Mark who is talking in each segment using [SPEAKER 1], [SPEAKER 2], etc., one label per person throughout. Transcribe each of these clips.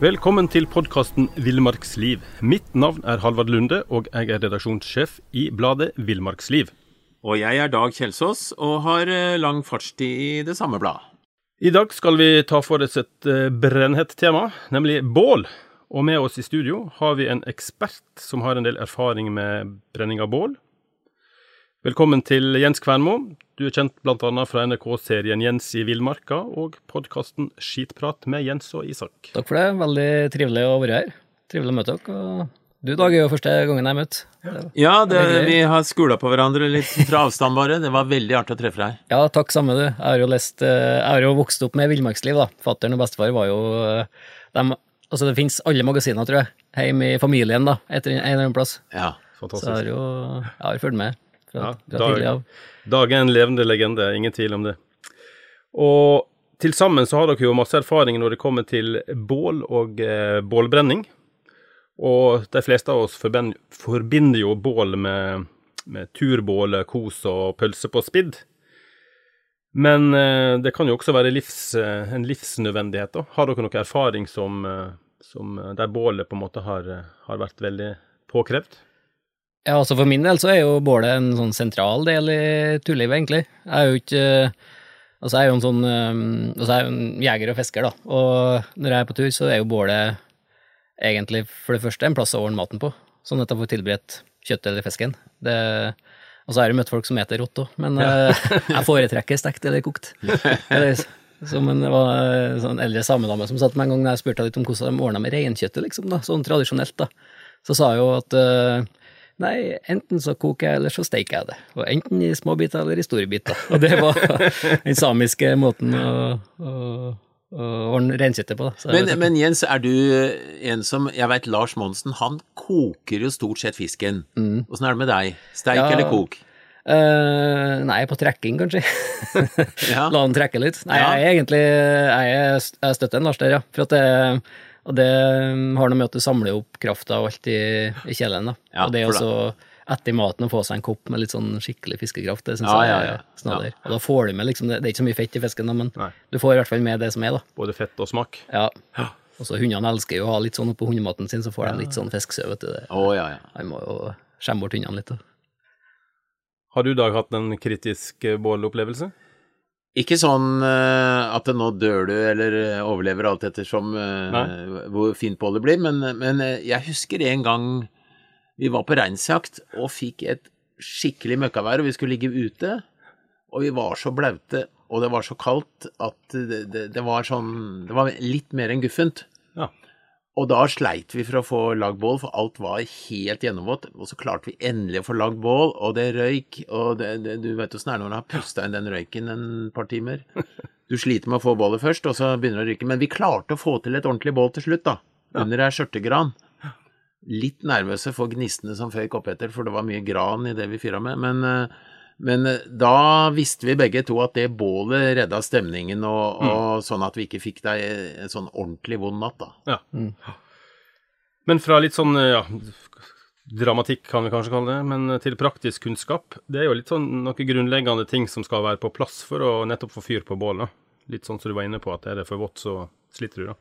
[SPEAKER 1] Velkommen til podkasten Villmarksliv. Mitt navn er Halvard Lunde, og jeg er redaksjonssjef i bladet Villmarksliv.
[SPEAKER 2] Og jeg er Dag Kjelsås og har eh, lang fartstid i det samme bladet.
[SPEAKER 1] I dag skal vi ta for oss et eh, brennhett tema, nemlig bål. Og med oss i studio har vi en ekspert som har en del erfaring med brenning av bål. Velkommen til Jens Kvernmo. Du er kjent bl.a. fra NRK-serien Jens i villmarka og podkasten Skitprat med Jens og Isak.
[SPEAKER 3] Takk for det. Veldig trivelig å være her. Trivelig å møte dere. Du, Dag, er jo første gangen jeg har møtt.
[SPEAKER 2] Ja, det, vi har skula på hverandre litt fra avstand bare. Det var veldig artig å treffe deg.
[SPEAKER 3] Ja, takk samme du. Jeg har jo lest eh, Jeg har jo vokst opp med villmarksliv, da. Fattern og bestefar var jo de, Altså, det fins alle magasiner, tror jeg. Hjemme i familien, da, etter en eller annen plass.
[SPEAKER 2] Ja. fantastisk.
[SPEAKER 3] Så jeg har jo Jeg har fulgt med fra,
[SPEAKER 1] Ja,
[SPEAKER 3] fra
[SPEAKER 1] Dag- Dag er en levende legende, ingen tvil om det. Og til sammen så har dere jo masse erfaring når det kommer til bål og eh, bålbrenning. Og de fleste av oss forbinder jo bål med, med turbål, kos og pølse på spidd. Men eh, det kan jo også være livs, eh, en livsnødvendighet. da. Har dere noe erfaring som, eh, som eh, der bålet på en måte har, har vært veldig påkrevd?
[SPEAKER 3] Ja, altså For min del så er jo bålet en sånn sentral del i turlivet, egentlig. Jeg er jo ikke Altså, jeg er jo en sånn um, Altså, jeg er jo en jeger og fisker, da. Og når jeg er på tur, så er jo bålet egentlig for det første en plass å ordne maten på, sånn at jeg får tilberedt kjøttet eller fisken. Det og jeg har jo møtt folk som spiser rått òg, men ja. jeg foretrekker stekt eller kokt. Som en, det var en sånn eldre samedame som satt meg en gang da jeg spurte litt om hvordan de ordna med reinkjøttet, liksom, da, sånn tradisjonelt, da. Så sa jeg jo at eh, Nei, enten så koker jeg, eller så steiker jeg det. Og enten i små biter eller i store biter. Og det var den samiske måten å, å, å ordne reinkjøttet på. Da.
[SPEAKER 2] Men, men Jens, er du en som Jeg veit Lars Monsen, han koker jo stort sett fisken. Åssen er det med deg? Steik
[SPEAKER 3] Ja.
[SPEAKER 2] eller kok?
[SPEAKER 3] Uh, nei, på trekking, kanskje. La den trekke litt. Nei,
[SPEAKER 2] Ja.
[SPEAKER 3] jeg er egentlig jeg, jeg støtter en Lars der, ja. For at det, og det har noe med at du samler opp krafta og alt i, i kjelen. da.
[SPEAKER 2] Ja,
[SPEAKER 3] og det
[SPEAKER 2] er
[SPEAKER 3] også etter maten å få seg en kopp med litt sånn skikkelig fiskekraft, det syns
[SPEAKER 2] Ja,
[SPEAKER 3] jeg
[SPEAKER 2] ja,
[SPEAKER 3] er
[SPEAKER 2] ja.
[SPEAKER 3] snadder. Og da får du med liksom, det, det er ikke så mye fett i fisken, da, men
[SPEAKER 1] Nei.
[SPEAKER 3] du får i hvert fall med det som er, da.
[SPEAKER 1] Både fett og smak?
[SPEAKER 3] Ja. Og så hundene elsker jo å ha litt sånn oppå hundematen sin, så får de litt sånn fisksø, vet du. Det.
[SPEAKER 2] Å ja, ja.
[SPEAKER 3] Han må jo skjemme bort hundene litt. da.
[SPEAKER 1] Har du, i Dag, hatt en kritisk eh, bålopplevelse?
[SPEAKER 2] Ikke sånn uh, at nå dør du eller eh, overlever alt ettersom uh, hvor fint bålet blir, men, men eh, jeg husker en gang vi var på reinsjakt og fikk et skikkelig møkkavær, og vi skulle ligge ute, og vi var så blaute, og det var så kaldt at det, det, det var sånn Det var litt mer enn guffent.
[SPEAKER 1] Ja.
[SPEAKER 2] Og da sleit vi for å få lagd bål, for alt var helt gjennomvått. Og så klarte vi endelig å få lagd bål, og det røyk. Og det, det, du vet åssen det er når du har pusta inn den røyken en par timer. Du sliter med å få bålet først, og så begynner det å ryke. Men vi klarte å få til et ordentlig bål til slutt, da. Under ei skjørtegran. Litt nervøse for gnistene som føyk oppetter, for det var mye gran i det vi fyra med. Men, eh, Men eh, da visste vi begge to at det bålet redda stemningen, og, og sånn at vi ikke fikk deg en sånn ordentlig vond natt, da.
[SPEAKER 1] Ja. Men fra litt sånn, ja Dramatikk kan vi kanskje kalle det, men til praktisk kunnskap. Det er jo litt sånn noen grunnleggende ting som skal være på plass for å nettopp få fyr på bålet. Litt sånn som du var inne på, at er det for vått, så sliter du, da.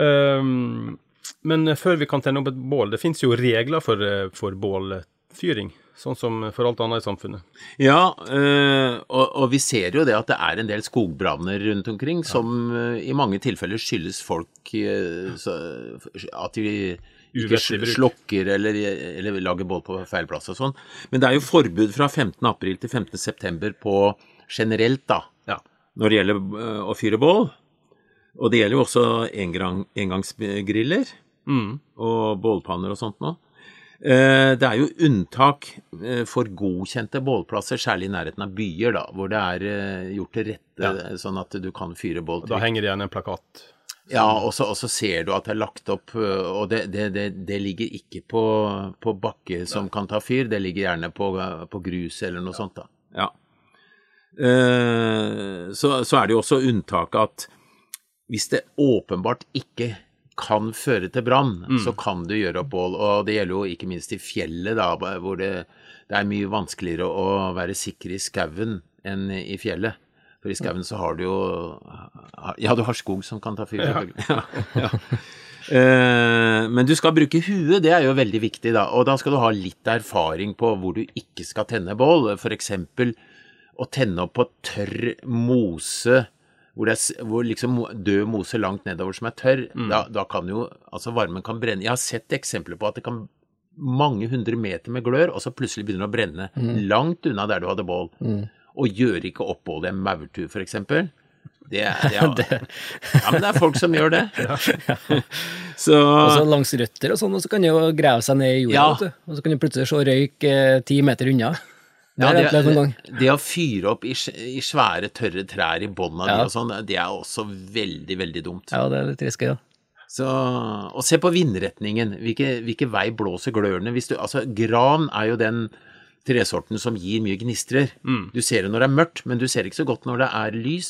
[SPEAKER 1] Um, men før vi kan tenne opp et bål, det finnes jo regler for, for for bålfyring. Sånn som for alt annet i samfunnet.
[SPEAKER 2] Ja, øh, og, vi ser jo det at det er en del skogbranner rundt omkring, som øh, i mange tilfeller skyldes folk så, at de ikke slokker eller, eller lager bål på feil plass og sånn. Men det er jo forbud fra 15. april til 15. september på generelt, da,
[SPEAKER 1] Ja.
[SPEAKER 2] når det gjelder å fyre bål. Og det gjelder jo også engang, engangsgriller
[SPEAKER 1] Mm.
[SPEAKER 2] og bålpanner og sånt nå. Eh, Det er jo unntak eh, for godkjente bålplasser, særlig i nærheten av byer, da, hvor det er eh, gjort til rette
[SPEAKER 1] Ja.
[SPEAKER 2] sånn at du kan fyre bål.
[SPEAKER 1] Da henger det igjen en plakat.
[SPEAKER 2] Ja, og så, og så ser du at det er lagt opp, og det, det, det, det ligger ikke på, på bakke som kan ta fyr, det ligger gjerne på, på grus eller noe sånt, da. Ja. Eh, så, så er det jo også unntaket at hvis det åpenbart ikke kan føre til brann, så kan du gjøre opp bål, og det gjelder jo ikke minst i fjellet, da, hvor det, det er mye vanskeligere å være sikker i skauen enn i fjellet. For i skauen så har du jo Ja, du har skog som kan ta fyr. Ja. ja. Eh, men du skal bruke huet, det er jo veldig viktig, da. Og da skal du ha litt erfaring på hvor du ikke skal tenne bål. For eksempel å tenne opp på tørr mose hvor, det er, hvor liksom død mose langt nedover som er tørr, da, da kan jo altså varmen kan brenne. Jeg har sett eksempler på at det kan mange hundre meter med glør, og så plutselig begynner det å brenne langt unna der du hadde bål. Og gjør ikke opp bålet i en maurtue, eksempel. Det, er- det, er- Ja, men det er folk som gjør det. så
[SPEAKER 3] Og så langs røtter og sånn, og så kan det jo grave seg ned i jorda,
[SPEAKER 2] Ja.
[SPEAKER 3] Og så kan du plutselig se røyk eh, ti meter unna. Det
[SPEAKER 2] Ja,
[SPEAKER 3] gang.
[SPEAKER 2] det, det å fyre opp i, i svære, tørre trær i bånn av de
[SPEAKER 3] Ja.
[SPEAKER 2] og sånn, det er også veldig, veldig dumt.
[SPEAKER 3] Ja, det er litt risky, ja.
[SPEAKER 2] Så, og se på vindretningen. Hvilke, hvilke vei blåser glørne? Hvis du, altså, gran er jo den tresorten som gir mye gnistrer. Du ser det når det er mørkt, men du ser ikke så godt når det er lys.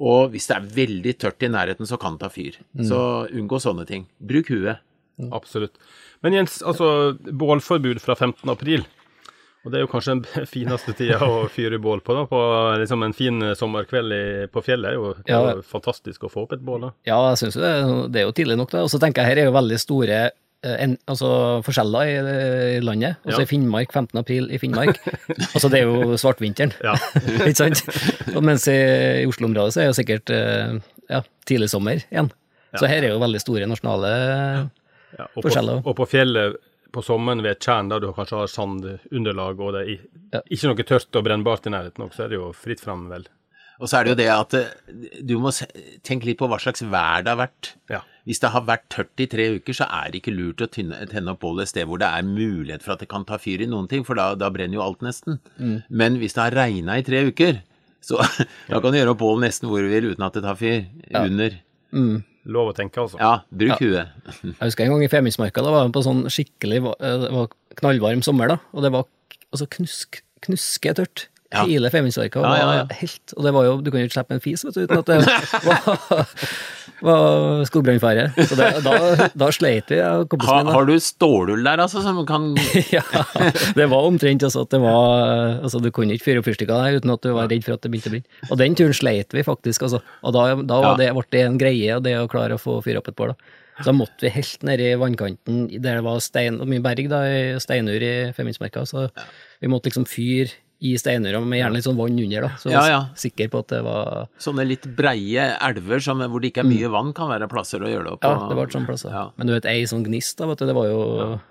[SPEAKER 2] Og hvis det er veldig tørt i nærheten, så kan det ta fyr. Så unngå sånne ting. Bruk huet.
[SPEAKER 1] Absolutt. Men Jens, altså bålforbud fra 15. april. Og det er jo kanskje den fineste tida å fyre bål på, da. På liksom en fin sommerkveld i, på fjellet. Det er jo,
[SPEAKER 3] Ja.
[SPEAKER 1] fantastisk å få opp et bål, da.
[SPEAKER 3] Ja, jeg syns jo det, det er jo tidlig nok, da. Og så tenker jeg her er jo veldig store eh, en, altså forskjeller i, i landet. Altså
[SPEAKER 1] Ja.
[SPEAKER 3] i Finnmark, 15. april i Finnmark. altså det er jo svartvinteren,
[SPEAKER 1] Ja.
[SPEAKER 3] ikke sant? Og mens i, i Oslo-området så er det jo sikkert eh, ja, tidlig sommer igjen. Så her er jo veldig store nasjonale
[SPEAKER 1] Ja, og, på, og på fjellet på sommeren ved et tjern der du kanskje har sandunderlag, og det er
[SPEAKER 3] Ja.
[SPEAKER 1] ikke noe tørt og brennbart i nærheten, også, så er det jo fritt fram, vel.
[SPEAKER 2] Og så er det jo det at eh, du må tenke litt på hva slags vær det har vært.
[SPEAKER 1] Ja.
[SPEAKER 2] Hvis det har vært tørt i tre uker, så er det ikke lurt å tenne opp bålet et sted hvor det er mulighet for at det kan ta fyr i noen ting, for da, da brenner jo alt nesten. Men hvis det har regna i tre uker, så da kan du gjøre opp bålet nesten hvor du vil uten at det tar fyr. Under.
[SPEAKER 1] Lov å tenke, altså.
[SPEAKER 2] Ja, bruk huet.
[SPEAKER 3] Jeg husker en gang i Femundsmarka, da var det på sånn skikkelig eh, Det var knallvarm sommer, da, og det var altså knusk, knusketørt.
[SPEAKER 2] Ja.
[SPEAKER 3] Hele Femundsmarka
[SPEAKER 2] Ja, ja, ja.
[SPEAKER 3] helt Og det var jo Du kan jo ikke slippe en fis, vet du, uten at det var, var skogbrannfare. Så det, da, da sleit vi, jeg og kompisen min.
[SPEAKER 2] har du stålull der, altså, som kan
[SPEAKER 3] ja, det var omtrent altså at det var Altså, du kunne ikke fyre opp fyrstikker der uten at du var redd for at det begynte å brenne. Og den turen sleit vi faktisk, altså. Og da, da var det, ble det en greie, det å klare å få fyre opp et bål, da. Så da måtte vi helt ned i vannkanten, der det var stein, mye berg, da, steinur i Femundsmarka, så vi måtte liksom fyre i steinura med gjerne litt sånn vann under, da. Så
[SPEAKER 2] Ja, ja.
[SPEAKER 3] sikker på at det var
[SPEAKER 2] Sånne litt breie elver som, hvor det ikke er mye vann, kan være plasser å gjøre det opp
[SPEAKER 3] Ja, det var sånn plasser.
[SPEAKER 2] Ja.
[SPEAKER 3] Men du vet, ei sånn gnist, da, vet du, det var jo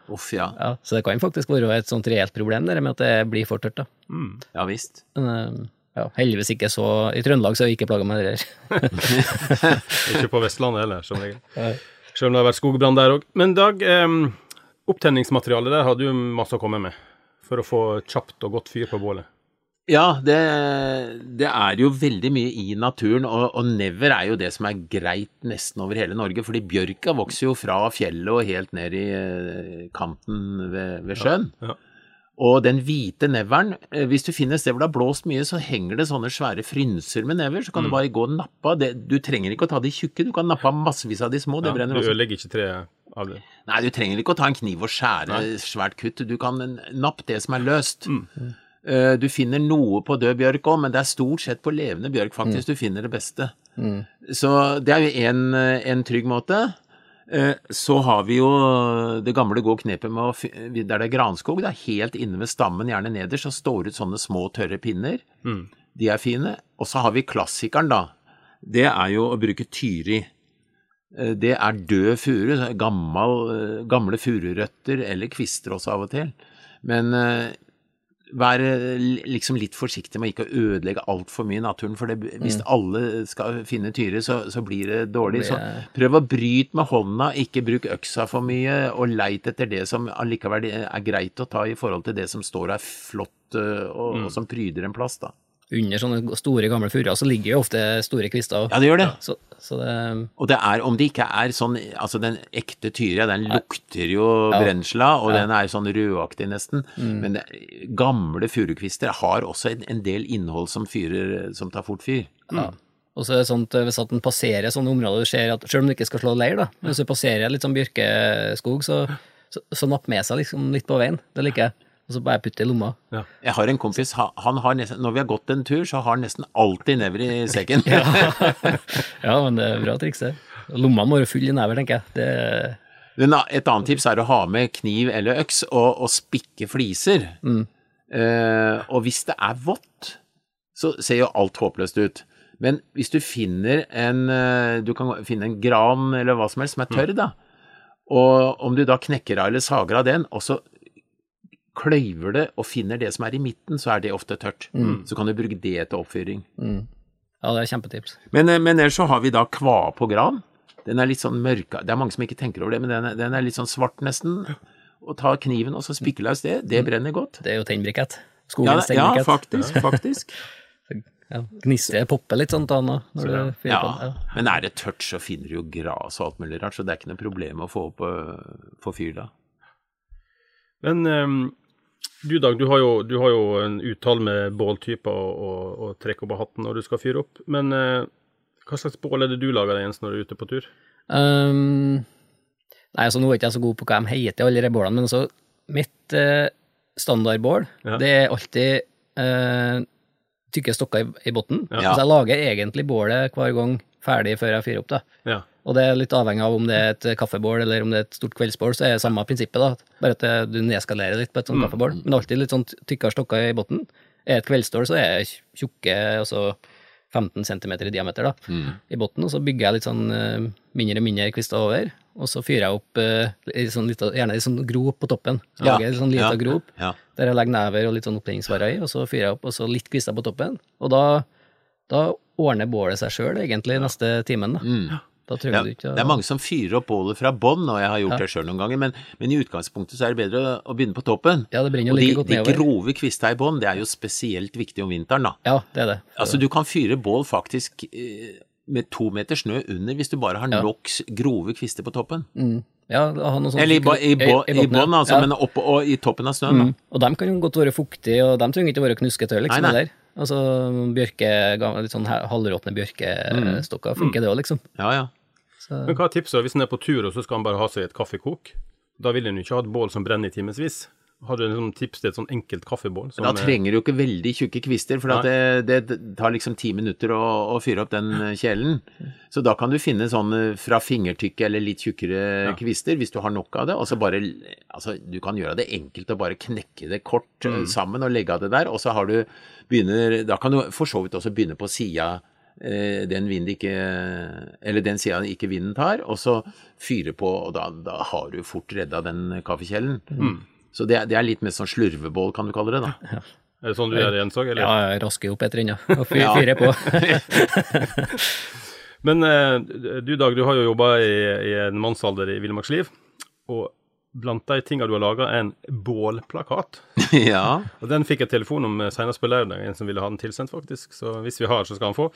[SPEAKER 2] Uff, ja.
[SPEAKER 3] ja, Så det kan faktisk være et sånt reelt problem, det med at det blir for tørt, da.
[SPEAKER 2] Ja visst.
[SPEAKER 3] Men eh, ja, heldigvis ikke så I Trøndelag så har jeg ikke plaga med det der.
[SPEAKER 1] Ikke på Vestlandet heller, som regel. Selv om det har vært skogbrann der òg. Men Dag, eh, opptenningsmaterialet der har du masse å komme med for å få kjapt og godt fyr på bålet.
[SPEAKER 2] Ja, det, det er jo veldig mye i naturen, og, og never er jo det som er greit nesten over hele Norge, fordi bjørka vokser jo fra fjellet og helt ned i eh, kanten ved, ved sjøen.
[SPEAKER 1] Ja.
[SPEAKER 2] Og den hvite neveren, eh, hvis du finner et sted hvor det har blåst mye, så henger det sånne svære frynser med never, så kan du bare gå og nappe av det. Du trenger ikke å ta de tjukke, du kan nappe av massevis av de små, det
[SPEAKER 1] Ja,
[SPEAKER 2] brenner
[SPEAKER 1] du
[SPEAKER 2] også.
[SPEAKER 1] ødelegger ikke treet av det.
[SPEAKER 2] Nei, du trenger ikke å ta en kniv og skjære svært kutt, du kan nappe det som er løst. Mm. Du finner noe på død bjørk òg, men det er stort sett på levende bjørk faktisk du finner det beste. Så det er jo en, eh, en trygg måte. Eh, Så har vi jo det gamle gode knepet med å Der det er granskog, det er helt inne ved stammen, gjerne nederst, så står ut sånne små, tørre pinner. De er fine. Og så har vi klassikeren, da. Det er jo å bruke tyri. Eh, Det er død furu, eh, gamle fururøtter, eller kvister også av og til. Men eh, vær eh, liksom litt forsiktig med ikke å ødelegge altfor mye i naturen, for det, hvis alle skal finne tyre, så, så blir det dårlig. Så prøv å bryte med hånda, ikke bruk øksa for mye, og leit etter det som allikevel er greit å ta i forhold til det som står og er flott, og, mm. og som pryder en plass, da.
[SPEAKER 3] Under sånne store, gamle furuer så ligger jo ofte store kvister.
[SPEAKER 2] Ja, det gjør det.
[SPEAKER 3] Så, så det
[SPEAKER 2] Og det er, om det ikke er sånn, altså den ekte tyria, den lukter jo ja. brensla, og den er sånn rødaktig nesten, men det, gamle furukvister har også en, en del innhold som fyrer, som tar fort fyr.
[SPEAKER 3] Ja. Og så er det sånn at hvis at en passerer sånne områder, du ser at selv om du ikke skal slå leir, da, men hvis du passerer litt sånn bjørkeskog, så, så, så napp med seg liksom litt på veien. Det liker jeg. Og så bare putte i lomma.
[SPEAKER 2] Jeg har en kompis, han har nesten, når vi har gått en tur, så har han nesten alltid never i sekken.
[SPEAKER 3] Ja, men det er bra triks, det. Lomma må være full i never, tenker jeg. Det,
[SPEAKER 2] Men Et annet tips er å ha med kniv eller øks og, og spikke fliser. Eh, og hvis det er vått, så ser jo alt håpløst ut. Men hvis du finner en eh, Du kan finne en gran eller hva som helst som er tørr, da. Og om du da knekker av eller sager av den, og så kløyver det og finner det som er i midten, så er det ofte tørt. Så kan du bruke det til oppfyring.
[SPEAKER 3] ja, det er kjempetips.
[SPEAKER 2] Men, eh, men ellers så har vi da kva på gran. Den er litt sånn mørka Det er mange som ikke tenker over det, men den er, den er litt sånn svart nesten. Og ta kniven og så spikke løs det. Det brenner godt.
[SPEAKER 3] Det er jo tennbrikett. Skogens
[SPEAKER 2] ja
[SPEAKER 3] ja,
[SPEAKER 2] faktisk. faktisk.
[SPEAKER 3] Ja, Gnister popper litt sånn da nå, når du fyrer
[SPEAKER 2] Ja.
[SPEAKER 3] på. Ja.
[SPEAKER 2] Men er det tørt, så finner du jo gras og alt mulig rart, så det er ikke noe problem å få opp øh, få fyr da.
[SPEAKER 1] Men ehm, du Dag, du har jo, du har jo en utall med båltyper å, å, trekke opp av hatten når du skal fyre opp. Men eh, hva slags bål er det du lager deg, Jens, når du er ute på tur?
[SPEAKER 3] Um, nei, altså nå er jeg ikke så god på hva de heter, alle de bålene, men altså, mitt eh, standardbål,
[SPEAKER 1] Ja.
[SPEAKER 3] det er alltid eh, tykke stokker i, i bunnen.
[SPEAKER 2] Ja.
[SPEAKER 3] Så jeg lager egentlig bålet hver gang ferdig før jeg fyrer opp da.
[SPEAKER 1] Ja.
[SPEAKER 3] Og det er litt avhengig av om det er et kaffebål eller om det er et stort kveldsbål, så er det samme prinsippet, da. Bare at du nedskalerer litt på et sånt kaffebål. Men alltid litt sånn tykkere stokker i bunnen. Er et kveldsstål, så er det tjukke, altså 15 cm i diameter, da, i bunnen. Og så bygger jeg litt sånn eh, mindre og mindre kvister over, og så fyrer jeg opp eh, sånn lite, gjerne en sånn grop på toppen.
[SPEAKER 2] Ja.
[SPEAKER 3] Lager en sånn lita
[SPEAKER 2] Ja.
[SPEAKER 3] grop
[SPEAKER 2] Ja.
[SPEAKER 3] der jeg legger never og litt sånn opptenningsvarer i, og så fyrer jeg opp, og så litt kvister på toppen. Og da, da ordner bålet seg sjøl, egentlig, neste timen. Da, da trenger
[SPEAKER 2] Ja,
[SPEAKER 3] du ikke å
[SPEAKER 2] det er mange som fyrer opp bålet fra bånn, og jeg har gjort det sjøl noen ganger, men, men i utgangspunktet så er det bedre å, begynne på toppen.
[SPEAKER 3] Ja, det brenner jo
[SPEAKER 2] like de,
[SPEAKER 3] like godt
[SPEAKER 2] de grove kvista i bånn, det er jo spesielt viktig om vinteren, da.
[SPEAKER 3] Ja, det er det.
[SPEAKER 2] Altså, du kan fyre bål faktisk eh, med to meter snø under hvis du bare har
[SPEAKER 3] Ja.
[SPEAKER 2] nok grove kvister på toppen.
[SPEAKER 3] Ja, noe sånt
[SPEAKER 2] Eller i, ba- i, i bånn, altså,
[SPEAKER 3] Ja.
[SPEAKER 2] men oppå og i toppen av snøen.
[SPEAKER 3] Mm. Og de kan jo godt være fuktige, og de trenger ikke være knusketørre, liksom.
[SPEAKER 2] Nei.
[SPEAKER 3] Altså, bjørke, litt sånn halvråtne bjørkestokker funker det òg, liksom.
[SPEAKER 2] Ja, ja.
[SPEAKER 3] Så,
[SPEAKER 1] Men hva er tipset hvis en er på tur og så skal han bare ha seg et kaffekok? Da vil en jo ikke ha et bål som brenner i timevis. Har du en sånn tips til et sånn enkelt kaffebål? Som,
[SPEAKER 2] Da
[SPEAKER 1] eh,
[SPEAKER 2] trenger du ikke veldig tjukke kvister, for at det, det tar liksom ti minutter å, å fyre opp den eh, kjelen. Så da kan du finne sånn eh, fra fingertykke eller litt tjukkere kvister, hvis du har nok av det. Og så bare Altså, du kan gjøre det enkelt og bare knekke det kort mm. sammen og legge av det der. Og så har du begynner Da kan du for så vidt også begynne på sida eh, den vinden ikke Eller den sida ikke vinden tar, og så fyre på, og da, da har du fort redda den kaffekjelen. Så det, er- det er litt mer sånn slurvebål, kan du kalle det, da.
[SPEAKER 1] Er det sånn du gjør det, Jens òg, eller?
[SPEAKER 3] ja, jeg rasker opp etter ennå, og fyr,
[SPEAKER 2] Ja.
[SPEAKER 3] fyrer på.
[SPEAKER 1] Men eh, du Dag, du har jo jobba i, i en mannsalder i Villmarksliv. Og blant de tinga du har laga, er en bålplakat.
[SPEAKER 2] ja.
[SPEAKER 1] Og den fikk jeg telefon om eh, senest på lørdag, en som ville ha den tilsendt, faktisk. Så hvis vi har, så skal han få.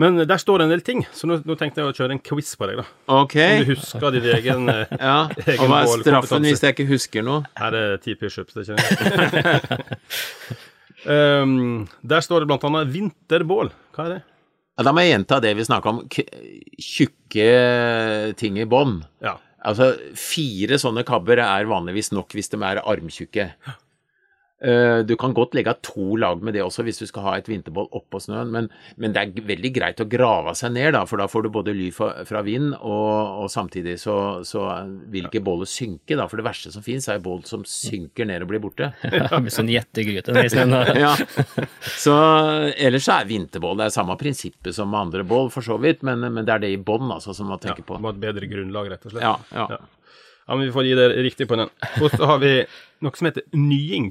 [SPEAKER 1] Men der står det en del ting, så nå, nå tenkte jeg å kjøre en quiz på deg, da.
[SPEAKER 2] Ok.
[SPEAKER 1] Om du husker din egen eh,
[SPEAKER 2] Ja.
[SPEAKER 1] egen
[SPEAKER 2] Og hva er straffen hvis jeg ikke husker noe?
[SPEAKER 1] Her er ti pushups, det kjenner jeg. um, der står det blant annet vinterbål. Hva er det?
[SPEAKER 2] Ja, da må jeg gjenta det vi snakka om. Tjukke ting i bånn.
[SPEAKER 1] Ja.
[SPEAKER 2] Altså, fire sånne kabber er vanligvis nok hvis de er armtjukke. Eh, Du kan godt legge av to lag med det også hvis du skal ha et vinterbål oppå snøen, men, men det er veldig greit å grave seg ned, da, for da får du både ly fra, fra vind, og, og samtidig så, så vil ikke bålet synke, da, for det verste som fins er bål som synker ned og blir borte.
[SPEAKER 3] Ja, det sånn gjettegryte i snøen.
[SPEAKER 2] Ja. Så ellers så er vinterbål det er samme prinsippet som andre bål, for så vidt, men, men det er det i bånn altså, som man
[SPEAKER 1] ja.
[SPEAKER 2] tenker på.
[SPEAKER 1] Må ha et bedre grunnlag, rett og slett.
[SPEAKER 2] Ja, ja.
[SPEAKER 1] Ja. Ja, men Vi får gi det riktig på den. Og så har vi noe som heter nying.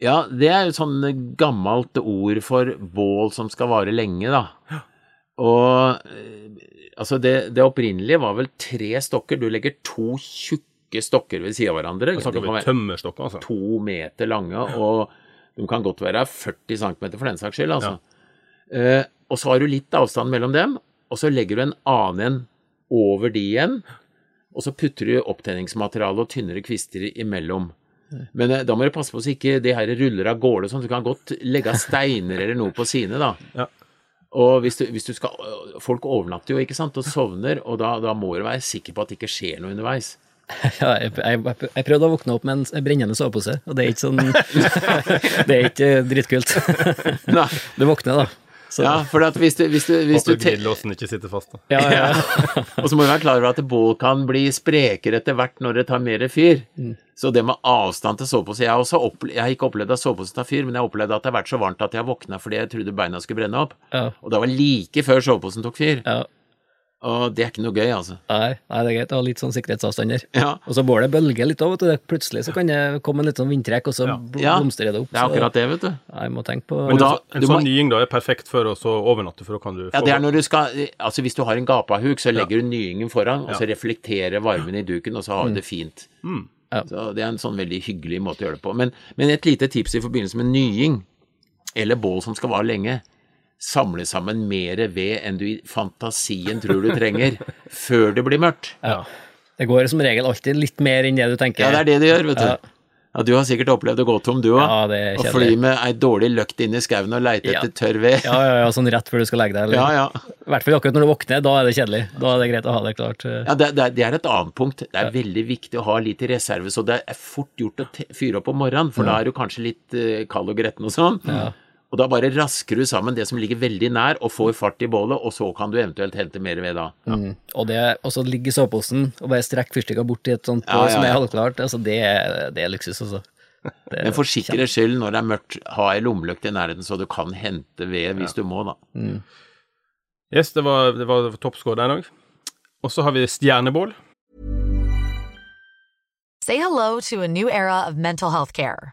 [SPEAKER 2] Ja, det er jo sånn gammelt ord for bål som skal vare lenge, da. Og eh, altså det, det opprinnelige var vel tre stokker. Du legger to tjukke stokker ved siden av hverandre. De
[SPEAKER 1] snakker vi tømmerstokker, altså.
[SPEAKER 2] to meter lange, og de kan godt være 40 cm for den saks skyld, altså. Eh, og så har du litt avstand mellom dem, og så legger du en annen en over de igjen, og så putter du opptenningsmateriale og tynnere kvister imellom. Men eh, da må du passe på så ikke det her ruller av gårde sånn. Du kan godt legge steiner eller noe på sine, da.
[SPEAKER 1] Ja.
[SPEAKER 2] Og hvis du, hvis du skal Folk overnatter jo, ikke sant, og sovner, og da, da må du være sikker på at det ikke skjer noe underveis.
[SPEAKER 3] Ja, jeg, jeg, jeg prøvde å våkne opp med en brennende sovepose, og det er ikke sånn Det er ikke dritkult. Du våkner, da. Så,
[SPEAKER 2] Ja, for at hvis du, hvis du, hvis du
[SPEAKER 1] Håper glidelåsen ikke sitter fast. da.
[SPEAKER 3] ja, ja.
[SPEAKER 2] Og så må du være klar over at bål kan bli sprekere etter hvert når det tar mer fyr. Så det med avstand til sovepose Jeg har, også jeg har ikke opplevd at sovepose tar fyr, men jeg har opplevd at det har vært så varmt at jeg våkna fordi jeg trodde beina skulle brenne opp.
[SPEAKER 3] ja,
[SPEAKER 2] Og det var like før soveposen tok fyr.
[SPEAKER 3] ja.
[SPEAKER 2] Og det er ikke noe gøy, altså.
[SPEAKER 3] Nei, nei, det er greit å ha litt sånn sikkerhetsavstander.
[SPEAKER 2] Ja,
[SPEAKER 3] Og så bålet bølger litt òg, vet du. Det- Plutselig så kan det komme en litt sånn vindtrekk, og så
[SPEAKER 1] Ja.
[SPEAKER 3] bl- blomstrer det opp.
[SPEAKER 2] det er akkurat det, vet du.
[SPEAKER 3] Nei, jeg må tenke på
[SPEAKER 1] Men
[SPEAKER 2] da-
[SPEAKER 1] en, så- en
[SPEAKER 2] du
[SPEAKER 1] sånn nying da er perfekt for å overnatte, for da kan du
[SPEAKER 2] Ja, det er når du skal Altså, hvis du har en gapahuk, så legger du nyingen foran, og så reflekterer varmen i duken, og så har du det fint.
[SPEAKER 3] Ja.
[SPEAKER 2] Så det er en sånn veldig hyggelig måte å gjøre det på. Men, men et lite tips i forbindelse med nying, eller bål som skal vare lenge. Samle sammen mer ved enn du i fantasien tror du trenger, før det blir mørkt.
[SPEAKER 3] Ja. Det går som regel alltid litt mer enn det du tenker.
[SPEAKER 2] Ja, det er det det gjør, vet du.
[SPEAKER 3] Ja.
[SPEAKER 2] Ja, du har sikkert opplevd å gå tom, du òg.
[SPEAKER 3] Ja, det
[SPEAKER 2] Å fly med ei dårlig løkt inn i skauen og leite
[SPEAKER 3] Ja.
[SPEAKER 2] etter tørr ved.
[SPEAKER 3] Ja, ja, ja, sånn rett før du skal legge deg. Eller?
[SPEAKER 2] Ja, ja.
[SPEAKER 3] I hvert fall akkurat når du våkner, da er det kjedelig. Da er det greit å ha det klart. eh.
[SPEAKER 2] Ja, det, det, er- det er et annet punkt. Det er veldig viktig å ha litt i reserve, så det er fort gjort å fyre opp om morgenen, for da er du kanskje litt eh, kald og gretten og sånn.
[SPEAKER 3] Ja.
[SPEAKER 2] Og da bare rasker du sammen det som ligger veldig nær, og får fart i bålet, og så kan du eventuelt hente mer ved da.
[SPEAKER 3] Mm. Og det og så ligge i soveposen og bare strekke fyrstikka bort i et sånt
[SPEAKER 2] Ja, ja,
[SPEAKER 3] som er
[SPEAKER 2] ja.
[SPEAKER 3] halvklart, altså det, er- det er luksus, altså. Det
[SPEAKER 2] Men for sikkerhets skyld, når det er mørkt, ha ei lommelykt i nærheten så du kan hente ved hvis du må, da.
[SPEAKER 1] Yes, det var, det var toppscore der òg. Og så har vi stjernebål.
[SPEAKER 4] Say hello to a new era of mental health care.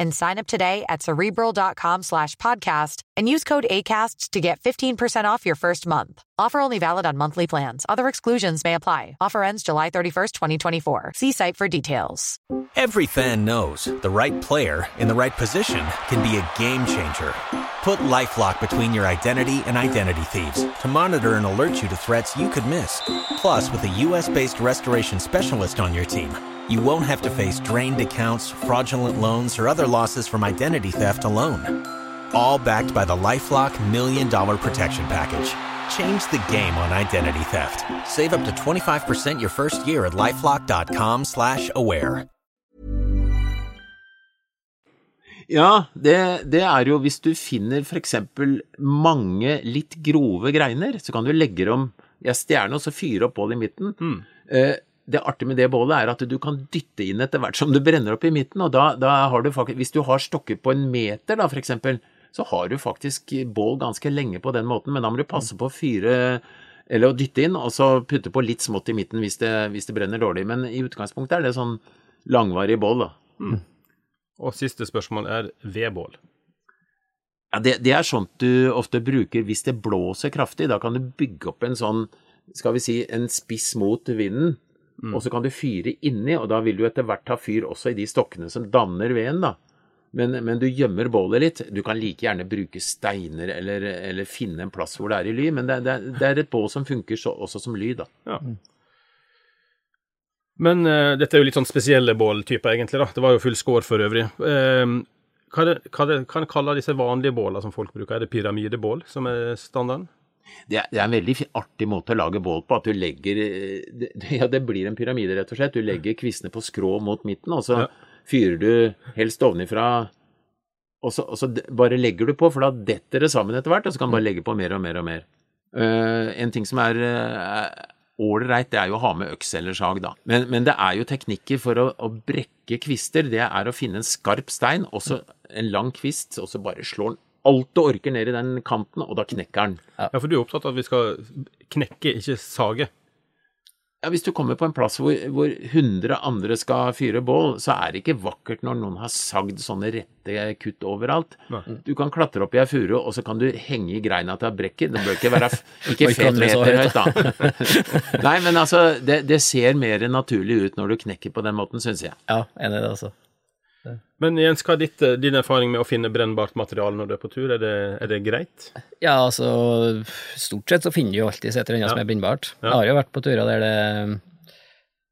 [SPEAKER 4] and sign up today at cerebral.com slash podcast and use code ACAST to get 15% off your first month. Offer only valid on monthly plans. Other exclusions may apply. Offer ends July 31st, 2024. See site for details.
[SPEAKER 5] Every fan knows the right player in the right position can be a game changer. Put LifeLock between your identity and identity thieves to monitor and alert you to threats you could miss. Plus, with a US-based restoration specialist on your team, you won't have to face drained accounts, fraudulent loans, or other losses from identity theft alone. All backed by the LifeLock Million Dollar Protection Package. Change the game on identity theft. Save up to 25% your first year at LifeLock.com slash aware.
[SPEAKER 2] Ja, det, det er jo hvis du finner for eksempel mange litt grove greiner, så kan du legge dem i en stjerne og så fyre opp bålet i midten. Eh, det artige med det bålet er at du kan dytte inn etter hvert som du brenner opp i midten, og da, da har du faktisk Hvis du har stokker på en meter, da, for eksempel, så har du faktisk bål ganske lenge på den måten, men da må du passe på å fyre eller å dytte inn, og så putte på litt smått i midten hvis det, hvis det brenner dårlig. Men i utgangspunktet er det sånn langvarig bål, da.
[SPEAKER 1] Og siste spørsmål er vedbål.
[SPEAKER 2] Ja, det, det er sånt du ofte bruker hvis det blåser kraftig. Da kan du bygge opp en sånn, skal vi si, en spiss mot vinden, og så kan du fyre inni, og da vil du etter hvert ta fyr også i de stokkene som danner veden, da. Men, men du gjemmer bålet litt. Du kan like gjerne bruke steiner eller, eller finne en plass hvor det er i ly, men det, det, er- det er et bål som funker så, også som ly, da.
[SPEAKER 1] Ja. Men uh, dette er jo litt sånn spesielle båltyper, egentlig. da. Det var jo full score for øvrig. Uh, hva, er det, hva, er det, hva en kaller disse vanlige bålene som folk bruker? Er det pyramidebål som er standarden?
[SPEAKER 2] Det er, det er en veldig artig måte å lage bål på, at du legger eh, det, Ja, det blir en pyramide, rett og slett. Du legger kvistene på skrå mot midten, og så
[SPEAKER 1] Ja.
[SPEAKER 2] fyrer du helst ovenifra og så, og så bare legger du på, for da detter det sammen etter hvert, og så kan du bare legge på mer og mer og mer. Uh, en ting som er eh, ålreit, det er jo å ha med øks eller sag, da. Men, men det er jo teknikker for å, å brekke kvister. Det er å finne en skarp stein, også en lang kvist, og så bare slår den alt du orker ned i den kanten, og da knekker den.
[SPEAKER 1] Ja, for du er opptatt av at vi skal knekke, ikke sage.
[SPEAKER 2] Ja, Hvis du kommer på en plass hvor, hvor 100 andre skal fyre bål, så er det ikke vakkert når noen har sagd sånne rette kutt overalt.
[SPEAKER 1] Nei.
[SPEAKER 2] Du kan klatre opp i ei furu, og så kan du henge i greina til brekket. Det bør ikke være ikke fem meter
[SPEAKER 3] høyt,
[SPEAKER 2] da. Nei, men altså, det, det ser mer naturlig ut når du knekker på den måten, syns jeg.
[SPEAKER 3] Ja, enig i det, altså.
[SPEAKER 1] Men Jens, hva er ditt, eh, din erfaring med å finne brennbart materiale når du er på tur? Er det, er det greit?
[SPEAKER 3] Ja, altså, stort sett så finner du jo alltid et eller annet
[SPEAKER 1] Ja.
[SPEAKER 3] som er brennbart.
[SPEAKER 1] Ja.
[SPEAKER 3] Jeg har jo vært på turer der det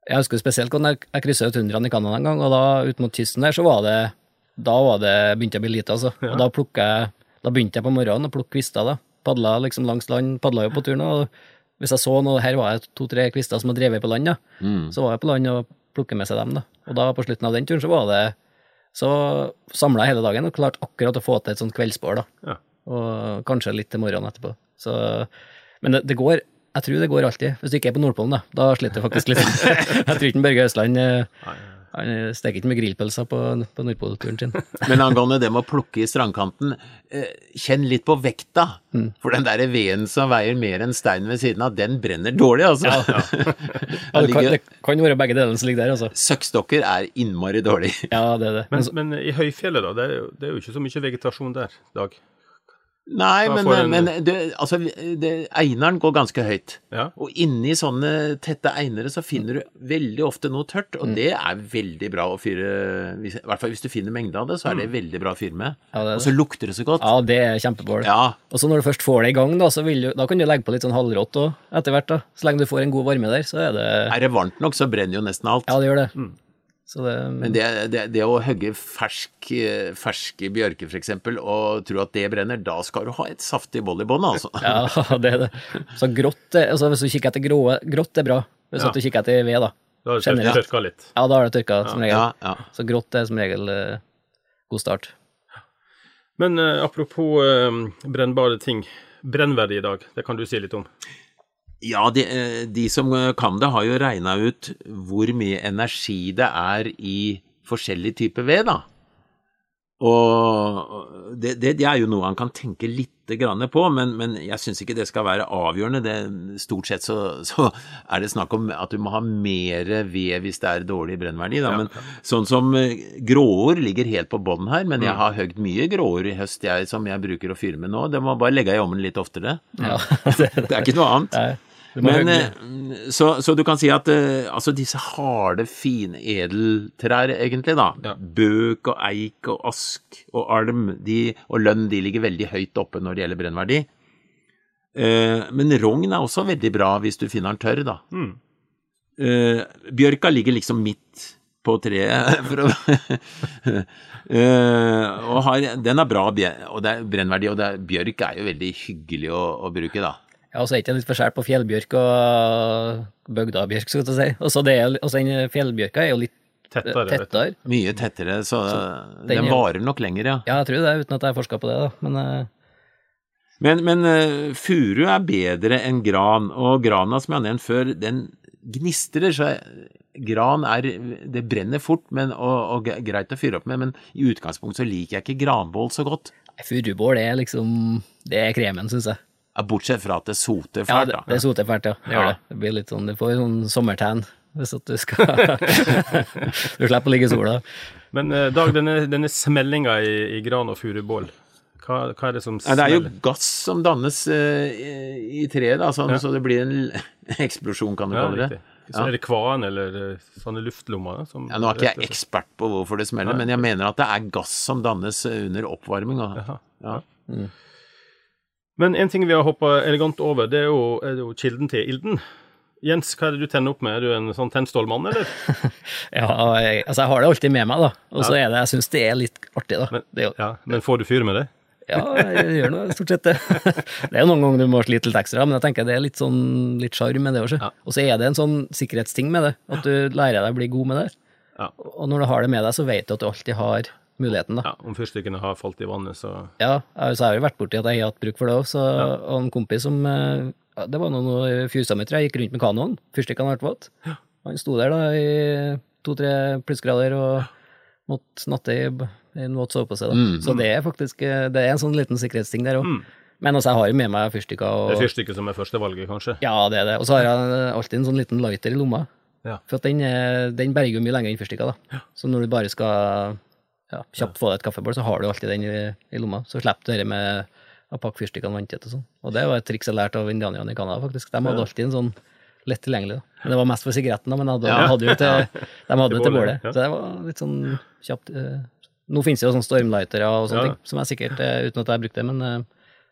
[SPEAKER 3] Jeg husker spesielt hvordan jeg, jeg kryssa tundraen i Canada en gang, og da ut mot kysten der, så var det Da var det begynte jeg å bli lite, altså. Og da plukka jeg Da begynte jeg på morgenen å plukke kvister, da. Padla liksom langs land, padla jo på turen, og hvis jeg så noe Her var det to-tre kvister som hadde drevet på land, da. Så var jeg på land og plukket med seg dem, da. Og da, på slutten av den turen, så var det Så samla jeg hele dagen og klarte akkurat å få til et sånt kveldsbål, da
[SPEAKER 1] Ja.
[SPEAKER 3] og kanskje litt til morgenen etterpå. Så, men det, det går, jeg tror det går alltid, hvis du ikke er på Nordpolen, da. Da sliter du faktisk litt. jeg tror ikke Børge Østland eh, han steker ikke med grillpølser på, på Nordpolturen sin.
[SPEAKER 2] Men angående det med å plukke i strandkanten, eh, kjenn litt på vekta.
[SPEAKER 3] Mm.
[SPEAKER 2] For den der veden som veier mer enn steinen ved siden av, den brenner dårlig, altså.
[SPEAKER 3] Ja, det, kan, det kan være begge delene som ligger der, altså.
[SPEAKER 2] Søkkstokker er innmari dårlig.
[SPEAKER 3] Ja, det er det.
[SPEAKER 1] Men,
[SPEAKER 3] Men,
[SPEAKER 1] men i høyfjellet, da? Det er, jo, det er jo ikke så mye vegetasjon der, Dag.
[SPEAKER 2] Nei, men,
[SPEAKER 1] en-
[SPEAKER 2] men det, altså, det, eineren går ganske høyt.
[SPEAKER 1] Ja.
[SPEAKER 2] Og inni sånne tette einere så finner du veldig ofte noe tørt,
[SPEAKER 3] Mm.
[SPEAKER 2] og det er veldig bra å fyre hvis- I hvert fall hvis du finner mengde av det, så er det veldig bra å fyre med.
[SPEAKER 3] Ja,
[SPEAKER 2] Og så lukter det så godt.
[SPEAKER 3] ja, det er kjempebål.
[SPEAKER 2] Ja,
[SPEAKER 3] Og så når du først får det i gang, da, så vil du, da kan du legge på litt sånn halvrått òg, etter hvert. da. Så lenge du får en god varme der, så er det
[SPEAKER 2] er det varmt nok, så brenner jo nesten alt.
[SPEAKER 3] Ja, det gjør det. Så det
[SPEAKER 2] Men det, det, det å hogge fersk, eh, ferske bjørker f.eks. og tro at det brenner, da skal du ha et saftig boll i bånn, altså.
[SPEAKER 3] Ja, det er det. Så grått altså Hvis du kikker etter grå, grått er bra. Hvis
[SPEAKER 1] Ja.
[SPEAKER 3] du kikker etter ved, da.
[SPEAKER 1] Da har det tørka litt.
[SPEAKER 3] Ja, da har det tørka som regel.
[SPEAKER 2] Ja, ja.
[SPEAKER 3] Så grått er som regel eh, god start.
[SPEAKER 1] Men uh, apropos uh, brennbare ting. Brennverdi i dag, det kan du si litt om.
[SPEAKER 2] Ja, de, eh, de som eh, kan det, har jo regna ut hvor mye energi det er i forskjellig type ved, da. Og det, det, det er jo noe han kan tenke lite grann på, men, men jeg syns ikke det skal være avgjørende. Det, stort sett så, så er det snakk om at du må ha mer ved hvis det er dårlig brennverdi. Da. Men sånn som gråår gråord ligger helt på bånn her, men jeg har høgd mye gråord i høst jeg, som jeg bruker å fyre med nå. Det må bare legge i ovnen litt oftere.
[SPEAKER 3] Ja, det,
[SPEAKER 2] er ikke noe annet.
[SPEAKER 3] Nei,
[SPEAKER 2] Men, eh, så, så du kan si at eh, altså disse harde, fine edeltrær, egentlig, da.
[SPEAKER 1] Ja.
[SPEAKER 2] Bøk og eik og ask og alm de, og lønn, de ligger veldig høyt oppe når det gjelder brennverdi. Eh, men rogn er også veldig bra hvis du finner den tørr, da.
[SPEAKER 1] Mm.
[SPEAKER 2] Bjørka ligger liksom midt på treet, å og har, Den er bra, og det er brennverdi, og det er, bjørk er jo veldig hyggelig å, å bruke, da.
[SPEAKER 3] Ja, og så er det ikke litt forskjell på fjellbjørk og bygdabjørk, skal jeg si. Og så det er, og så den fjellbjørka er jo litt
[SPEAKER 1] Tettere.
[SPEAKER 3] tettere.
[SPEAKER 2] Mye tettere, så,
[SPEAKER 3] den
[SPEAKER 2] den
[SPEAKER 3] er-
[SPEAKER 2] varer nok lenger, ja.
[SPEAKER 3] Ja, jeg tror det, uten at jeg har forska på det, da. Men eh,
[SPEAKER 2] Men, men eh, furu er bedre enn gran, og grana, som jeg har nevnt før, den, gnistrer, så gran er Det brenner fort men, og, og greit å fyre opp med, men i utgangspunktet så liker jeg ikke granbål så godt.
[SPEAKER 3] Furubål er liksom Det er kremen, syns jeg.
[SPEAKER 2] Ja, Bortsett fra at det soter
[SPEAKER 3] Ja,
[SPEAKER 2] fælt,
[SPEAKER 3] det,
[SPEAKER 2] Ja,
[SPEAKER 3] det soter fælt, ja. Det gjør
[SPEAKER 2] Ja.
[SPEAKER 3] det. Det blir litt sånn, Du får sånn sommertan hvis at du skal Du slipper å ligge i sola.
[SPEAKER 1] Men eh, Dag, denne, denne smellinga i, i gran og furubål, hva, hva er det som
[SPEAKER 2] Nei, det er jo gass som dannes eh, i, i treet, da, sånn,
[SPEAKER 1] Ja.
[SPEAKER 2] så det blir en eksplosjon, kan du
[SPEAKER 1] Ja,
[SPEAKER 2] kalle det.
[SPEAKER 1] riktig. Så er det kvaen eller eh, sånne luftlommer? Som
[SPEAKER 2] Ja, nå er ikke jeg ekspert på hvorfor det smeller,
[SPEAKER 1] Nei,
[SPEAKER 2] men jeg mener at det er gass som dannes under oppvarming. Ja.
[SPEAKER 1] Ja.
[SPEAKER 2] ja.
[SPEAKER 1] Men en ting vi har hoppa elegant over, det er jo, er jo kilden til ilden. Jens, hva er det du tenner opp med? Er du en sånn tennstålmann, eller?
[SPEAKER 3] Ja, jeg, altså jeg har det alltid med meg, da. Og så er det, jeg syns det er litt artig, da.
[SPEAKER 1] Men,
[SPEAKER 3] jo,
[SPEAKER 1] ja, men får du fyr med det?
[SPEAKER 3] ja, jeg gjør nå stort sett det. Det er jo noen ganger du må slite litt ekstra, men jeg tenker det er litt sånn litt sjarm med det også.
[SPEAKER 1] Ja.
[SPEAKER 3] Og så er det en sånn sikkerhetsting med det, at du lærer deg å bli god med det.
[SPEAKER 1] Ja.
[SPEAKER 3] Og når du har det med deg, så vet du at du alltid har muligheten, da.
[SPEAKER 1] Ja, Om fyrstikkene har falt i vannet, så
[SPEAKER 3] Ja, altså, jeg har jo vært borti at jeg har hatt bruk for det òg, og en kompis som eh, ja, Det var noen fjordsammeter jeg gikk rundt med kanoen, fyrstikkene ble våte. Han sto der da i to-tre plussgrader og måtte natte i i en våt sovepose.
[SPEAKER 2] Mm.
[SPEAKER 3] Så det er faktisk eh, det er en sånn liten sikkerhetsting der òg. Men altså, jeg har jo med meg fyrstikker
[SPEAKER 1] det er
[SPEAKER 3] og
[SPEAKER 1] fyrstikker som er førstevalget, kanskje?
[SPEAKER 3] Ja, det er det. Og så har jeg alltid en sånn liten lighter i lomma.
[SPEAKER 1] Ja.
[SPEAKER 3] For at den, den berger jo mye lenger enn fyrstikker. da. Så når du bare skal ja, kjapt få deg et kaffebål, så har du alltid den i, i lomma. Så slipper du det med å pakke fyrstikkene vanntett og sånn. Og det var et triks jeg lærte av indianerne i Canada, faktisk. De hadde alltid en sånn lett tilgjengelig. Da. Men det var mest for sigaretten, da, men de hadde,
[SPEAKER 2] Ja.
[SPEAKER 3] hadde til, de hadde
[SPEAKER 1] Til
[SPEAKER 3] jo til
[SPEAKER 1] bålet.
[SPEAKER 3] Så det var litt sånn kjapt. eh. Nå finnes det jo sånne stormlightere og sånne
[SPEAKER 1] Ja.
[SPEAKER 3] ting, som jeg sikkert, eh, uten at jeg har brukt det, men uh,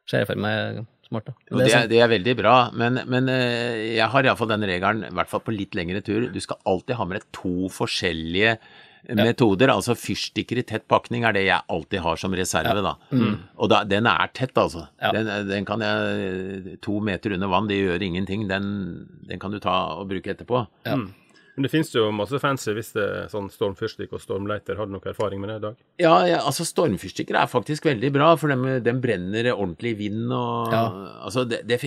[SPEAKER 3] ser jeg for meg smart, da. Det
[SPEAKER 2] det,
[SPEAKER 3] er sånn-
[SPEAKER 2] det er veldig bra, men, men eh, jeg har iallfall den regelen, i hvert fall på litt lengre tur, du skal alltid ha med deg to forskjellige metoder. Altså fyrstikker i tett pakning er det jeg alltid har som reserve, da. Og da, den er tett, altså.
[SPEAKER 3] Mm. Ja.
[SPEAKER 2] Den, den kan jeg To meter under vann, det gjør ingenting. Den, den kan du ta og bruke etterpå.
[SPEAKER 3] Ja.
[SPEAKER 1] Men det finnes jo masse fancy hvis det er sånn stormfyrstikk og stormlighter. Har du noe erfaring med det i dag?
[SPEAKER 2] Ja, ja, altså stormfyrstikker er faktisk veldig bra, for den dem brenner ordentlig i vind og
[SPEAKER 3] Ja.
[SPEAKER 2] Altså, det, det,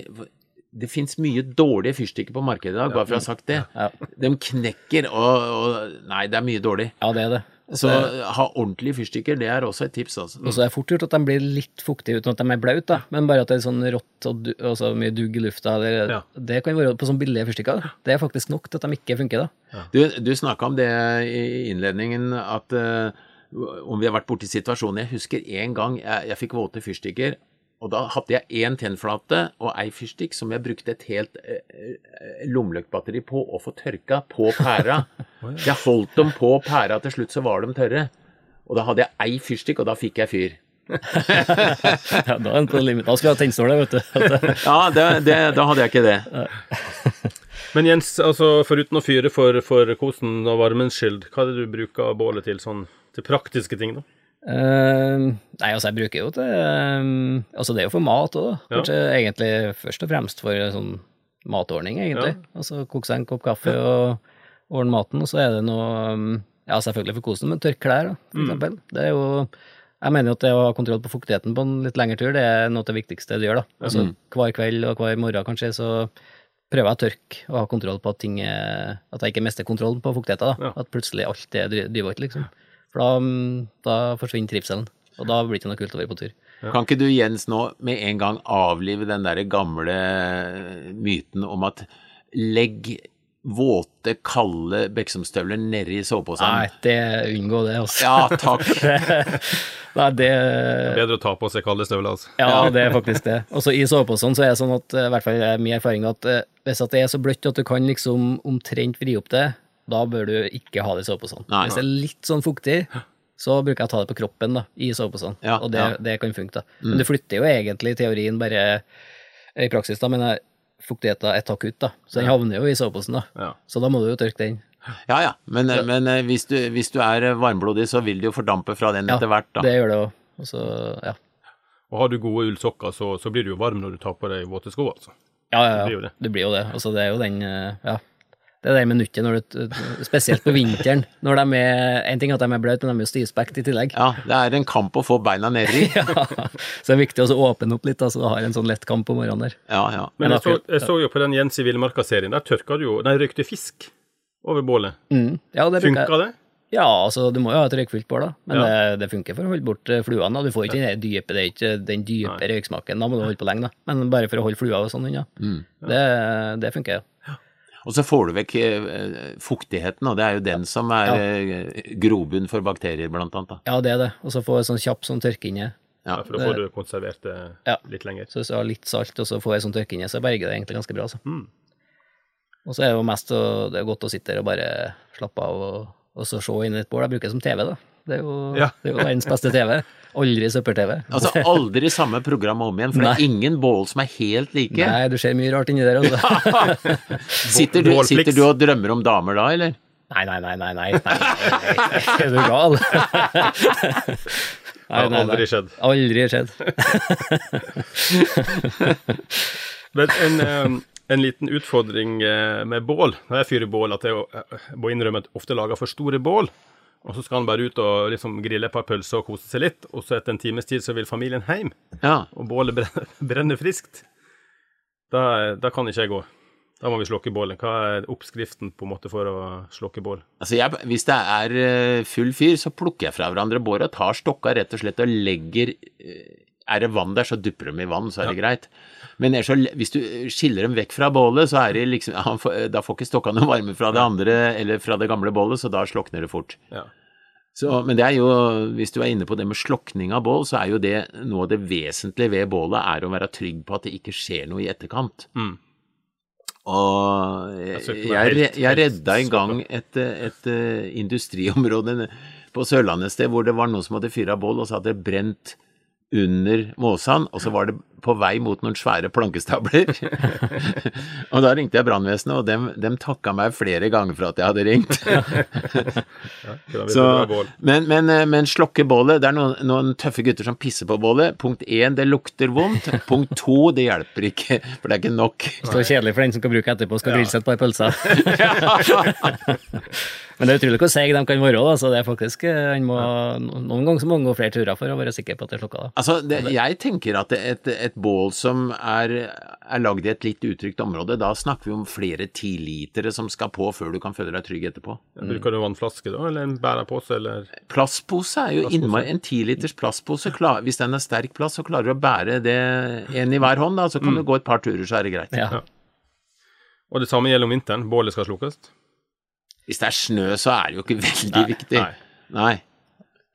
[SPEAKER 2] det fins mye dårlige fyrstikker på markedet i dag, bare for å ha sagt det.
[SPEAKER 3] Ja.
[SPEAKER 2] De knekker og, og Nei, det er mye dårlig.
[SPEAKER 3] Ja, det er det.
[SPEAKER 2] Så
[SPEAKER 3] det...
[SPEAKER 2] ha ordentlige fyrstikker, det er også et tips, altså.
[SPEAKER 3] Og så er det fort gjort at de blir litt fuktige uten at de er blaute, da. men bare at det er sånn rått og, og så mye dugg i lufta. Det,
[SPEAKER 1] Ja.
[SPEAKER 3] det kan være på sånne billige fyrstikker. Det er faktisk nok til at de ikke funker, da.
[SPEAKER 2] Du, du snakka om det i innledningen, at uh, om vi har vært borti situasjoner Jeg husker en gang jeg, jeg fikk våte fyrstikker, og da hadde jeg én tennflate og ei fyrstikk som jeg brukte et helt eh, eh, lommelyktbatteri på å få tørka på pæra. Så jeg holdt dem på pæra, til slutt så var de tørre. Og da hadde jeg ei fyrstikk, og da fikk jeg fyr.
[SPEAKER 3] Ja, da er den på limit. Da skal jeg ha tennståle, vet du.
[SPEAKER 2] Ja, det, det, da hadde jeg ikke det.
[SPEAKER 1] Men Jens, altså foruten å fyre for, for kosen og varmens skyld, hva er det du bruker bålet til sånn til praktiske ting, da?
[SPEAKER 3] Eh, nei, altså, jeg bruker jo til um, Altså, det er jo for mat òg, da.
[SPEAKER 1] Ja.
[SPEAKER 3] Kanskje egentlig først og fremst for sånn matordning, egentlig. Altså koke seg en kopp kaffe og ordne maten, og så er det noe um, Ja, selvfølgelig for kosen, men tørke klær, da, for eksempel. Det er jo Jeg mener jo at det å ha kontroll på fuktigheten på en litt lengre tur, det er noe av det viktigste du gjør, da. Altså hver kveld og hver morgen, kanskje, så prøver jeg å tørke og ha kontroll på at ting er At jeg ikke mister kontrollen på fuktigheten, da.
[SPEAKER 1] Ja.
[SPEAKER 3] At plutselig alt er dri- drivvått, liksom. For da, mm, da forsvinner trivselen, og da blir det ikke noe kult å være på tur.
[SPEAKER 2] Kan ikke du, Jens, nå med en gang avlive den der gamle myten om at legg våte, kalde Beksomstøvler nedi soveposen?
[SPEAKER 3] Nei, det unngå det, altså.
[SPEAKER 2] Ja, takk.
[SPEAKER 3] Nei, det
[SPEAKER 1] Bedre å ta på seg kalde støvler, altså.
[SPEAKER 3] Ja, det er faktisk det. Og så i soveposen så er det sånn at, eh, i hvert fall er min erfaring, at eh, hvis at det er så bløtt at du kan liksom omtrent vri opp det, da bør du ikke ha det i soveposen.
[SPEAKER 2] Nei.
[SPEAKER 3] Hvis det er litt sånn fuktig, så bruker jeg å ta det på kroppen da, i soveposen,
[SPEAKER 2] Ja,
[SPEAKER 3] og det,
[SPEAKER 2] ja.
[SPEAKER 3] det kan funke da. Men du flytter jo egentlig teorien bare, i praksis da, men fuktigheten er takk ut da, så den havner jo i soveposen da.
[SPEAKER 1] Ja.
[SPEAKER 3] Så da må du jo tørke den.
[SPEAKER 2] Ja ja, men, men eh, hvis, du, hvis du er varmblodig, så vil det jo fordampe fra den etter hvert, da.
[SPEAKER 3] det gjør det også. Og ja.
[SPEAKER 1] Og har du gode ullsokker, så, så blir du jo varm når du tar på deg våte sko, altså.
[SPEAKER 3] Ja, ja,
[SPEAKER 1] Det blir jo det.
[SPEAKER 3] Det blir jo det. Altså, det er jo den, eh, ja. Det der minuttet når du, spesielt på vinteren, når de er En ting er at de er bløte, men de er jo stivspekt i tillegg.
[SPEAKER 2] Ja, det er en kamp å få beina nedi.
[SPEAKER 3] Ja. Så det er viktig å åpne opp litt, da, så du har en sånn lett kamp på morgenen der.
[SPEAKER 2] Ja, ja.
[SPEAKER 1] Men jeg så, jeg så jo på den Jens i Villmarka-serien, der tørka du jo De røykte fisk over bålet.
[SPEAKER 3] Mm. Ja, det
[SPEAKER 1] Funka det?
[SPEAKER 3] Ja, altså du må jo ha et røykfylt bål, da. Men
[SPEAKER 1] Ja.
[SPEAKER 3] det, det funker for å holde bort eh, fluene. da. Du får ikke den dype, det er ikke den dype røyksmaken, da må du holde på lenge, da. Men bare for å holde flua og sånn unna.
[SPEAKER 2] Mm.
[SPEAKER 3] Det, det funker, ja.
[SPEAKER 2] Og så får du vekk eh, fuktigheten, og det er jo den som er ja. grobunn for bakterier, blant annet. Da.
[SPEAKER 3] Ja, det er det. Og så få en sånn kjapp sånn tørkeinne.
[SPEAKER 2] Ja.
[SPEAKER 1] Ja, for da får du konservert det
[SPEAKER 3] Ja.
[SPEAKER 1] litt lenger.
[SPEAKER 3] Så hvis du har litt salt, og så får jeg sånn tørkeinne, så berger det egentlig ganske bra, Så.
[SPEAKER 1] Mm.
[SPEAKER 3] Og så er det jo mest å, det er godt å sitte der og bare slappe av og, og så se inn i et bål. Jeg bruker det som TV, da. Det er jo,
[SPEAKER 1] Ja.
[SPEAKER 3] det er jo verdens beste TV. Aldri søppel-TV.
[SPEAKER 2] Altså aldri samme program om igjen, for det er ingen bål som er helt like.
[SPEAKER 3] Nei, du ser mye rart inni der, altså.
[SPEAKER 2] Sitter du, sitter du og drømmer om damer da, eller?
[SPEAKER 3] Nei, nei, nei, nei, nei. nei, nei. Er du gal?
[SPEAKER 1] Nei, nei, nei. aldri skjedd.
[SPEAKER 3] Aldri skjedd.
[SPEAKER 1] Men en, en liten utfordring eh, med bål når jeg fyrer bål, at jeg eh, må innrømme at jeg ofte lager for store bål. Og så skal han bare ut og liksom grille et par pølser og kose seg litt, og så etter en times tid så vil familien hjem,
[SPEAKER 2] Ja.
[SPEAKER 1] og bålet brenner, brenner friskt. Da, da kan ikke jeg gå. Da må vi slokke bålet. Hva er oppskriften på en måte for å slokke bål?
[SPEAKER 2] Altså jeg, hvis det er eh, full fyr, så plukker jeg fra hverandre båret, tar stokka rett og slett og legger eh, Er det vann der, så dupper de i vann, så er det greit. Men så, hvis du skiller dem vekk fra bålet, så er det liksom ja, Da får ikke stokka noe varme fra det andre eller fra det gamle bålet, så da slokner det fort.
[SPEAKER 1] Ja.
[SPEAKER 2] Så, men det er jo, hvis du er inne på det med slokning av bål, så er jo det noe av det vesentlige ved bålet er å være trygg på at det ikke skjer noe i etterkant.
[SPEAKER 1] Mm.
[SPEAKER 2] Og jeg, jeg, jeg redda en gang et, et, eh, industriområde på Sørlandet et sted hvor det var noen som hadde fyra bål, og så hadde det brent under måsan, og så var det på vei mot noen svære plankestabler. og da ringte jeg brannvesenet, og dem, dem takka meg flere ganger for at jeg hadde ringt. Så, men, men, eh, men slokke bålet Det er noen, noen tøffe gutter som pisser på bålet. Punkt én, det lukter vondt. Punkt to, det hjelper ikke, for det er ikke nok.
[SPEAKER 3] Så kjedelig for den som skal bruke etterpå, skal grille seg et par pølser. Men det er utrolig hvor seige de kan være, da, så det er faktisk eh, må, Noen ganger så må man gå flere turer for å være sikker på at det er slukka.
[SPEAKER 2] Altså, det, jeg tenker at et, et bål som er, er lagd i et litt utrygt område, da snakker vi om flere tilitere som skal på før du kan føle deg trygg etterpå.
[SPEAKER 1] Bruker du vannflaske da, eller en bærepose, eller
[SPEAKER 2] Plastpose er jo innmari En tiliters plastpose, klar, hvis den er sterk plast, så klarer du å bære det en i hver hånd, da, så kan du gå et par turer, så er det greit.
[SPEAKER 3] Ja.
[SPEAKER 1] Og det samme gjelder om vinteren. Bålet skal slukkes.
[SPEAKER 2] Hvis det er snø, så er det jo ikke veldig
[SPEAKER 3] Nei,
[SPEAKER 2] viktig.
[SPEAKER 1] nei.
[SPEAKER 2] Nei.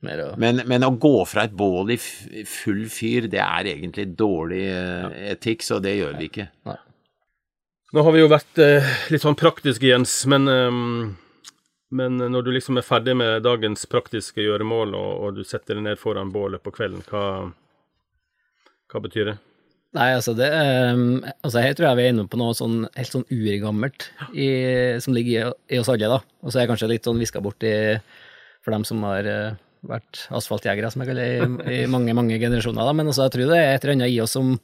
[SPEAKER 3] Mer å,
[SPEAKER 2] Men, men å gå fra et bål i full fyr, det er egentlig dårlig eh, etikk, så det gjør vi ikke.
[SPEAKER 1] Nå har vi jo vært eh, litt sånn praktiske, Jens, men, ehm, men når du liksom er ferdig med dagens praktiske gjøremål, og, og du setter deg ned foran bålet på kvelden, hva, hva betyr det?
[SPEAKER 3] Nei, altså det um, Altså her tror jeg vi er inne på noe sånn helt sånn urgammelt i, som ligger i, i oss alle, da. Og så er jeg kanskje litt sånn viska bort i for dem som har eh, vært asfaltjegere, som jeg kaller i, i mange, mange generasjoner, da. Men også, jeg tror det er et eller annet i oss som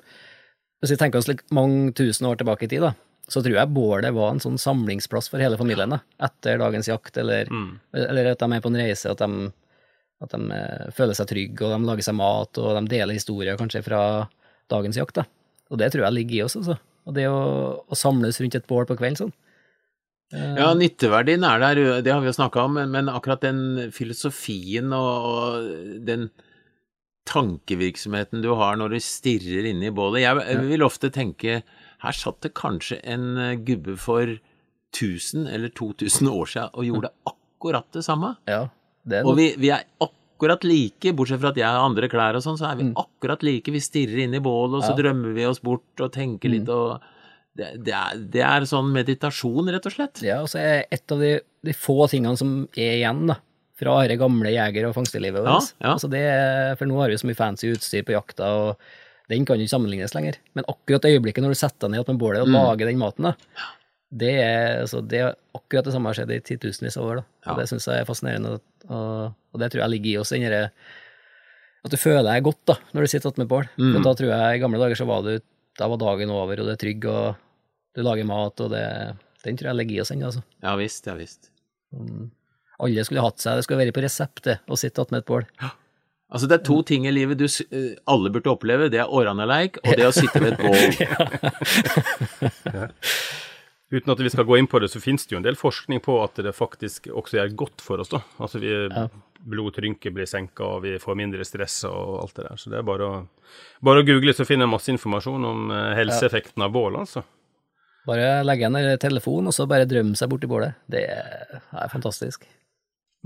[SPEAKER 3] Hvis vi tenker oss like, mange tusen år tilbake i tid, da, så tror jeg bålet var en sånn samlingsplass for hele familien, da. Etter dagens jakt, eller, eller at de er på en reise, at de at de eh, føler seg trygge, og de lager seg mat, og de deler historier kanskje fra dagens jakt. da. Og det tror jeg ligger i oss, altså. Og det å, å samles rundt et bål på kvelden sånn.
[SPEAKER 2] Ja, nytteverdien er der, det har vi jo snakka om, men, men akkurat den filosofien og, og den tankevirksomheten du har når du stirrer inn i bålet Jeg, jeg vil ofte tenke her satt det kanskje en eh, gubbe for 1000 eller 2000 år siden og gjorde akkurat det samme.
[SPEAKER 3] Ja, det er
[SPEAKER 2] Og vi, vi er akkurat like, bortsett fra at jeg har andre klær og sånn, så er vi akkurat like. Vi stirrer inn i bålet, og så
[SPEAKER 3] Mm. Ja. Mm.
[SPEAKER 2] drømmer vi oss bort og tenker litt og det, det, er, det er sånn meditasjon, rett og slett.
[SPEAKER 3] Ja, og så er et av de, de få tingene som er igjen, da. Fra det gamle jeger- og fangstelivet
[SPEAKER 2] Ja,
[SPEAKER 3] vårt.
[SPEAKER 2] ja.
[SPEAKER 3] Altså er, for nå har vi så mye fancy utstyr på jakta, og den kan jo ikke sammenlignes lenger. Men akkurat øyeblikket når du setter deg ned med bålet og
[SPEAKER 2] Mm.
[SPEAKER 3] lager den maten, da, det er, altså, det er akkurat det samme har skjedd i titusenvis av år. Da. Og
[SPEAKER 2] Ja.
[SPEAKER 3] Det syns jeg er fascinerende, og, og det tror jeg ligger i oss, den at du føler deg godt da, når du sitter attmed bål.
[SPEAKER 2] Mm.
[SPEAKER 3] For da tror jeg i gamle dager så var du da var dagen over, og det er trygg, og du lager mat, og det Den tror jeg ligger i oss ennå, altså.
[SPEAKER 2] Ja visst, ja visst.
[SPEAKER 3] Alle skulle hatt seg, det skulle være på resept, det, å sitte attmed et bål.
[SPEAKER 2] Altså, det er to ting i livet du eh, alle burde oppleve. Det er åranaleik, og det å sitte ved et bål.
[SPEAKER 1] Uten at vi skal gå inn på det, så finnes det jo en del forskning på at det faktisk også gjør godt for oss. da. Altså vi, Blodtrykket blir senka, og vi får mindre stress og alt det der. Så det er bare å, bare å google, så finner jeg masse informasjon om eh, helseeffekten av bål, altså.
[SPEAKER 3] Bare legge igjen en telefon, og så bare drømme seg bort i bålet. Det er, er fantastisk.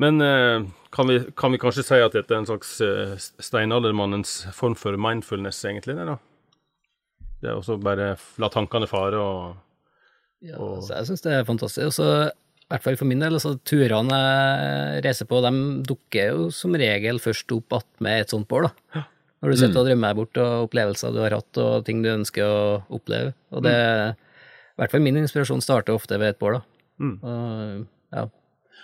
[SPEAKER 1] Men eh, kan, vi, kan vi kanskje si at dette er en slags eh, steinaldermannens form for mindfulness, egentlig? det da? Det er også bare la tankene fare og
[SPEAKER 3] Ja, så jeg syns det er fantastisk. Og så, i hvert fall for min del, altså, turene jeg reiser på, de dukker jo som regel først opp attmed et sånt bål, da. Når du sitter og drømmer deg bort og opplevelser du har hatt, og ting du ønsker å oppleve. Og det, i hvert fall min inspirasjon starter ofte ved et bål, da. Og, ja.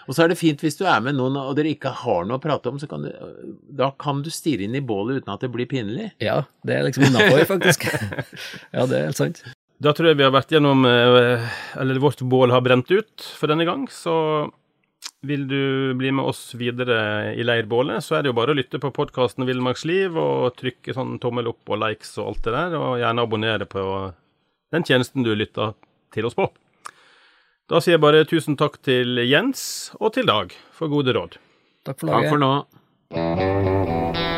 [SPEAKER 2] Og så er det fint hvis du er med noen og dere ikke har noe å prate om, så kan du, da kan du stirre inn i bålet uten at det blir pinlig.
[SPEAKER 3] ja, det er liksom innafor, faktisk. ja, det er helt sant.
[SPEAKER 1] Da tror jeg vi har vært gjennom eh, Eller vårt bål har brent ut for denne gang. Så vil du bli med oss videre i leirbålet, så er det jo bare å lytte på podkasten Villmarksliv og trykke sånn tommel opp og likes og alt det der, og gjerne abonnere på den tjenesten du lytter til oss på. Da sier jeg bare tusen takk til Jens og til Dag for gode råd.
[SPEAKER 3] Takk for
[SPEAKER 2] Takk for nå.